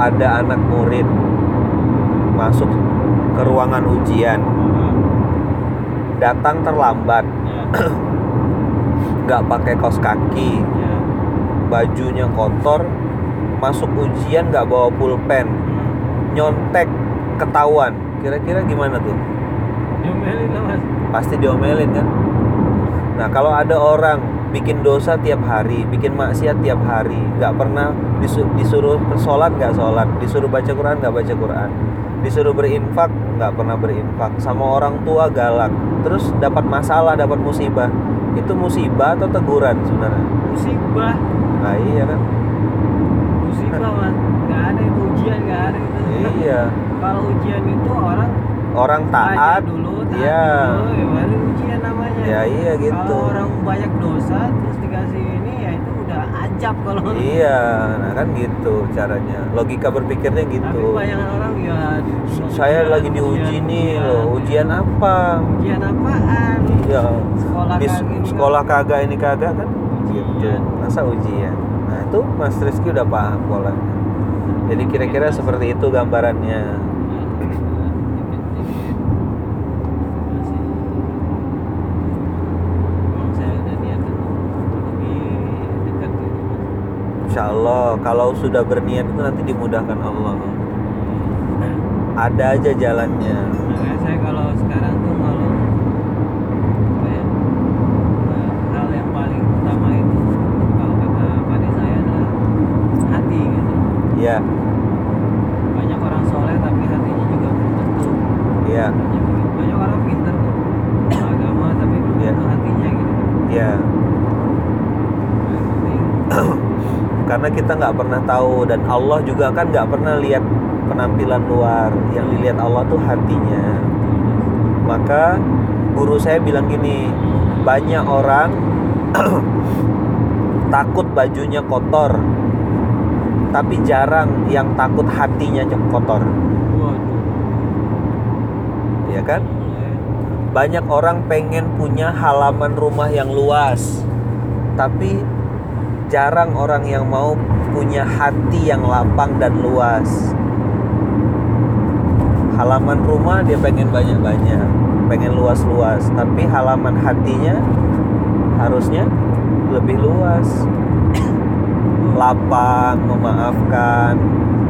ada anak murid masuk ke ruangan ujian. Datang terlambat. Nggak pakai kaos kaki. Ya bajunya kotor. Masuk ujian nggak bawa pulpen. Nyontek ketahuan. Kira-kira gimana tuh? Diomelin lah mas. Pasti diomelin kan? Nah kalau ada orang bikin dosa tiap hari bikin maksiat tiap hari nggak pernah disuruh sholat nggak sholat? Disuruh baca Quran nggak baca Quran? Disuruh berinfak nggak pernah berinfak? Sama orang tua galak. Terus dapat masalah dapat musibah. Itu musibah atau teguran sebenarnya? Musibah. Nah iya kan? Musibah mas. Nggak ada itu ujian nggak ada itu. Iya. Kalau ujian itu orang orang taat. dulu taat iya. dulu ya baru ujian namanya. Ya iya gitu. Kalau orang banyak dosa terus dikasih ini ya kalau iya nah kan gitu caranya. Logika berpikirnya tapi gitu. kebanyakan orang ya saya lagi diuji ujian, nih ujian. loh ujian apa? Ujian apaan? Ya sekolah di kagak ini sekolah kagak. ini kagak kan? Gitu Ujian. masa ujian? Nah itu Mas Rizky udah paham polanya jadi kira-kira seperti itu gambarannya Insya Allah kalau sudah berniat itu nanti dimudahkan Allah ada aja jalannya Makanya saya kalau sekarang tuh kalau ya, eh, hal yang paling utama itu kalau kata pada saya adalah hati gitu. ya Banyak orang soleh tapi hatinya juga belum tentu. ya Banyak, banyak orang pinter tuh agama tapi belum Iya. tentu hatinya gitu. ya penting karena kita nggak pernah tahu dan Allah juga kan nggak pernah lihat penampilan luar. Yang dilihat Allah tuh hatinya. Maka guru saya bilang gini banyak orang takut bajunya kotor tapi jarang yang takut hatinya kotor. Ya kan? Banyak orang pengen punya halaman rumah yang luas tapi jarang orang yang mau punya hati yang lapang dan luas. Halaman rumah dia pengen banyak-banyak pengen luas-luas tapi halaman hatinya harusnya lebih luas. Lapang memaafkan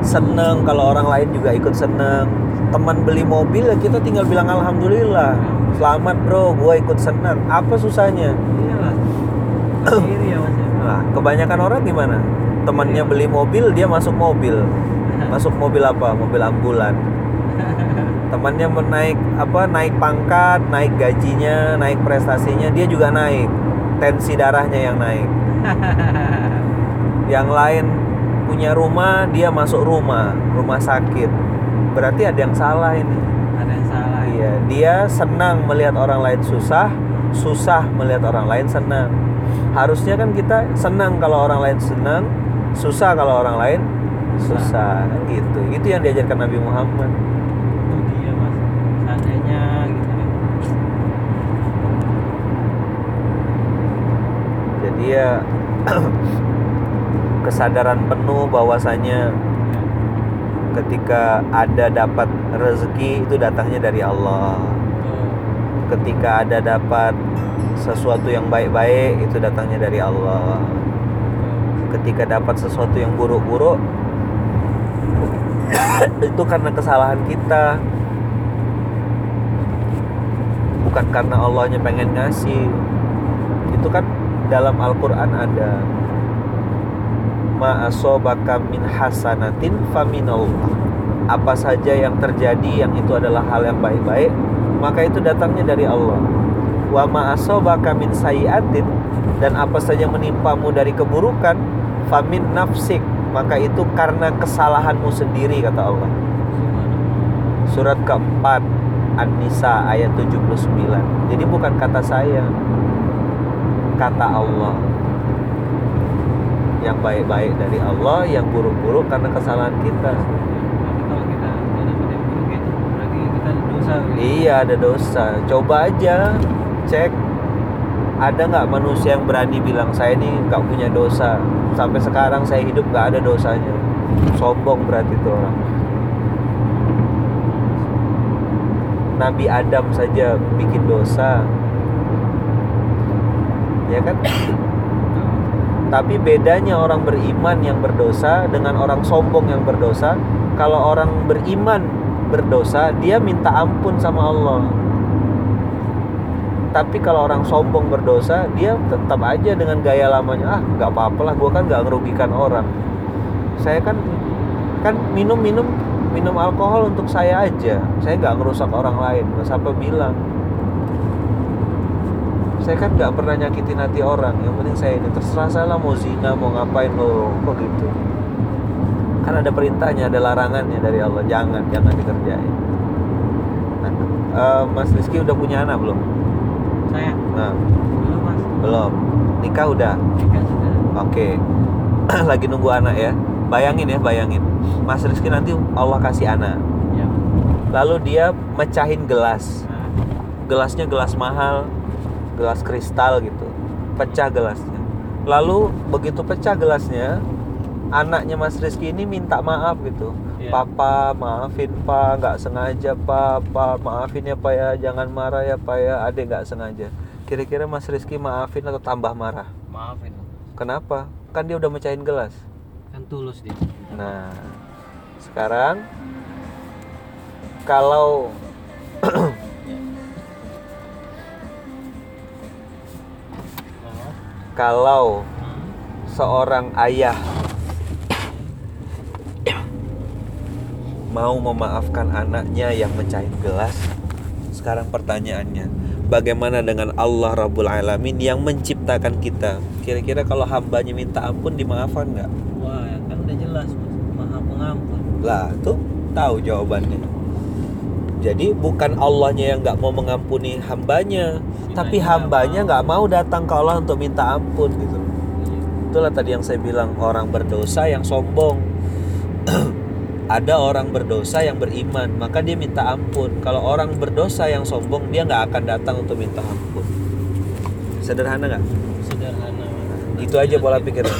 seneng. Kalau orang lain juga ikut seneng. Teman beli mobil ya kita tinggal bilang alhamdulillah. Selamat bro gue ikut senang. Apa susahnya? Iya nah kebanyakan orang gimana? Temannya beli mobil dia masuk mobil. Masuk mobil apa? Mobil ambulan. Temannya menaik apa? Naik pangkat naik gajinya naik prestasinya dia juga naik. Tensi darahnya yang naik. Yang lain punya rumah dia masuk rumah. Rumah sakit. Berarti ada yang salah ini. Ada yang salah. ya. iya dia senang melihat orang lain susah susah melihat orang lain senang harusnya kan kita senang kalau orang lain senang susah kalau orang lain susah. Kan gitu. Itu yang diajarkan Nabi Muhammad. Itu dia mas. Seandainya gitu kan. jadi ya kesadaran penuh bahwasanya ketika ada dapat rezeki itu datangnya dari Allah. Ketika ada dapat sesuatu yang baik-baik itu datangnya dari Allah. Ketika dapat sesuatu yang buruk-buruk itu karena kesalahan kita. Bukan karena Allahnya pengen ngasih. Itu kan dalam Al-Quran ada. Ma asobaka min hasanatin faminallah apa saja yang terjadi yang itu adalah hal yang baik-baik maka itu datangnya dari Allah wa ma asobaka min sayiatin dan apa saja menimpamu dari keburukan famin nafsik maka itu karena kesalahanmu sendiri kata Allah. Surat keempat An-Nisa ayat 79 jadi bukan kata saya kata Allah. Yang baik-baik dari Allah yang buruk-buruk karena kesalahan kita. Gitu. iya ada dosa. Coba aja cek ada nggak manusia yang berani bilang saya ini nggak punya dosa. Sampai sekarang saya hidup nggak ada dosanya. Sombong berarti itu orang. Nabi Adam saja bikin dosa. Ya kan? Tapi bedanya orang beriman yang berdosa dengan orang sombong yang berdosa. Kalau orang beriman berdosa dia minta ampun sama Allah tapi kalau orang sombong berdosa dia tetap aja dengan gaya lamanya ah nggak apa-apa lah gue kan nggak ngerugikan orang. Saya kan kan minum-minum minum alkohol untuk saya aja. Saya nggak ngerusak orang lain mas apa bilang. Saya kan nggak pernah nyakitin hati orang. Yang penting saya ini terserah saya lah mau zina mau ngapain lo kok gitu. Kan ada perintahnya ada larangannya dari Allah. Jangan jangan dikerjain. Eh, Mas Rizky udah punya anak belum saya. Nah. Belum mas. Belum. Nikah udah? Nikah sudah. Oke. Lagi nunggu anak ya. Bayangin ya bayangin. Mas Rizky nanti Allah kasih anak. Ya lalu dia mecahin gelas. Nah, gelasnya gelas mahal gelas kristal gitu. Pecah gelasnya. Lalu begitu pecah gelasnya anaknya Mas Rizky ini minta maaf gitu Iya. papa maafin pak nggak sengaja pak pak maafin ya pak ya. Jangan marah ya pak ya. Adek nggak sengaja. Kira-kira Mas Rizky maafin atau tambah marah? Maafin. Kenapa? Kan dia udah mecahin gelas. Kan tulus dia. Nah, sekarang kalau kalau Hmm. seorang ayah mau memaafkan anaknya yang mecahin gelas, sekarang pertanyaannya, bagaimana dengan Allah Rabbul Alamin yang menciptakan kita? Kira-kira kalau hambanya minta ampun dimaafkan nggak? wah ya kan udah jelas mas maha pengampun Lah, tuh tahu jawabannya. Jadi bukan Allahnya yang nggak mau mengampuni hambanya, tapi hambanya mau. nggak mau datang ke Allah untuk minta ampun gitu. Iya. Itulah tadi yang saya bilang orang berdosa yang sombong. Ada orang berdosa yang beriman, maka dia minta ampun. Kalau orang berdosa yang sombong, dia nggak akan datang untuk minta ampun. Sederhana nggak? sederhana. Itu aja pola pikir.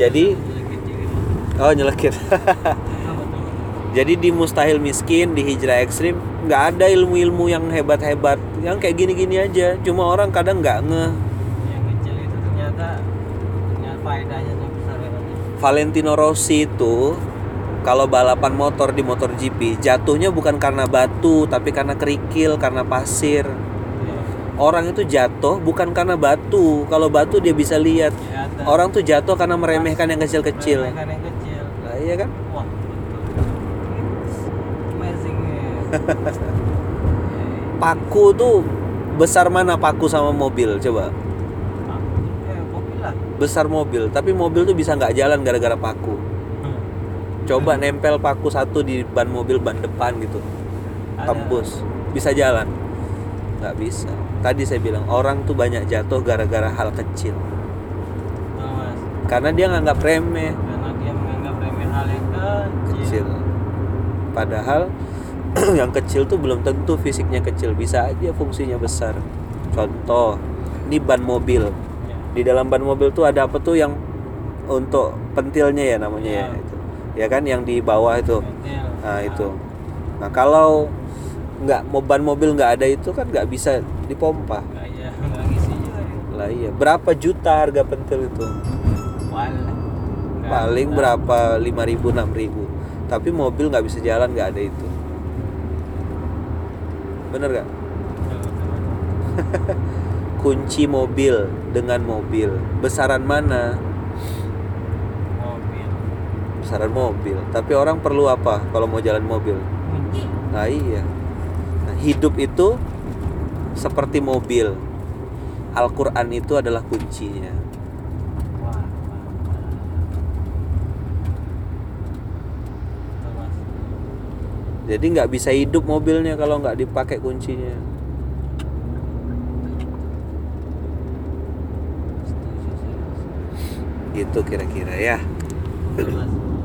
Jadi-. Oh nyelekit. Jadi di mustahil miskin, di hijrah ekstrim, nggak ada ilmu-ilmu yang hebat-hebat. Yang kayak gini-gini aja. Cuma orang kadang nggak ngeh. yang kecil itu ternyata ternyata faedahnya tuh besar ya Mas. Valentino Rossi itu kalau balapan motor di motor GP jatuhnya bukan karena batu tapi karena kerikil karena pasir. Iya. orang itu jatuh bukan karena batu. Kalau batu dia bisa lihat. Ya, orang tuh jatuh karena meremehkan yang kecil-kecil. Meremehkan yang kecil. Nah, iya kan? Wah amazing ya. Paku tuh besar mana paku sama mobil coba besar mobil tapi mobil tuh bisa nggak jalan gara-gara paku. Coba nempel paku satu di ban mobil ban depan gitu. Ada. tembus. Bisa jalan. Nggak bisa. Tadi saya bilang orang tuh banyak jatuh gara-gara hal kecil. Karena dia nganggap remeh. Karena dia menganggap remeh hal yang kecil, kecil. Padahal yang kecil tuh belum tentu fisiknya kecil. Bisa aja fungsinya besar. Contoh ini ban mobil. Di dalam ban mobil tuh ada apa tuh yang untuk pentilnya ya namanya ya, Ya. itu. Ya kan yang di bawah itu. Pentil. nah itu. Nah kalau nggak mau ban mobil nggak ada itu kan nggak bisa dipompa. Nggak, ya nggak ngisi juga ya. Lah iya. Berapa juta harga pentil itu. Nggak paling ada. berapa? 5000 6000 tapi mobil nggak bisa jalan nggak ada itu. Bener gak Betul, betul. kunci mobil dengan mobil. Besaran mana? Mobil. Besaran mobil. Tapi orang perlu apa kalau mau jalan mobil? Kunci. Nah iya. Nah, hidup itu seperti mobil. Al-Quran itu adalah kuncinya. Jadi nggak bisa hidup mobilnya kalau nggak dipakai kuncinya Setuju saya, Mas. Gitu kira-kira ya.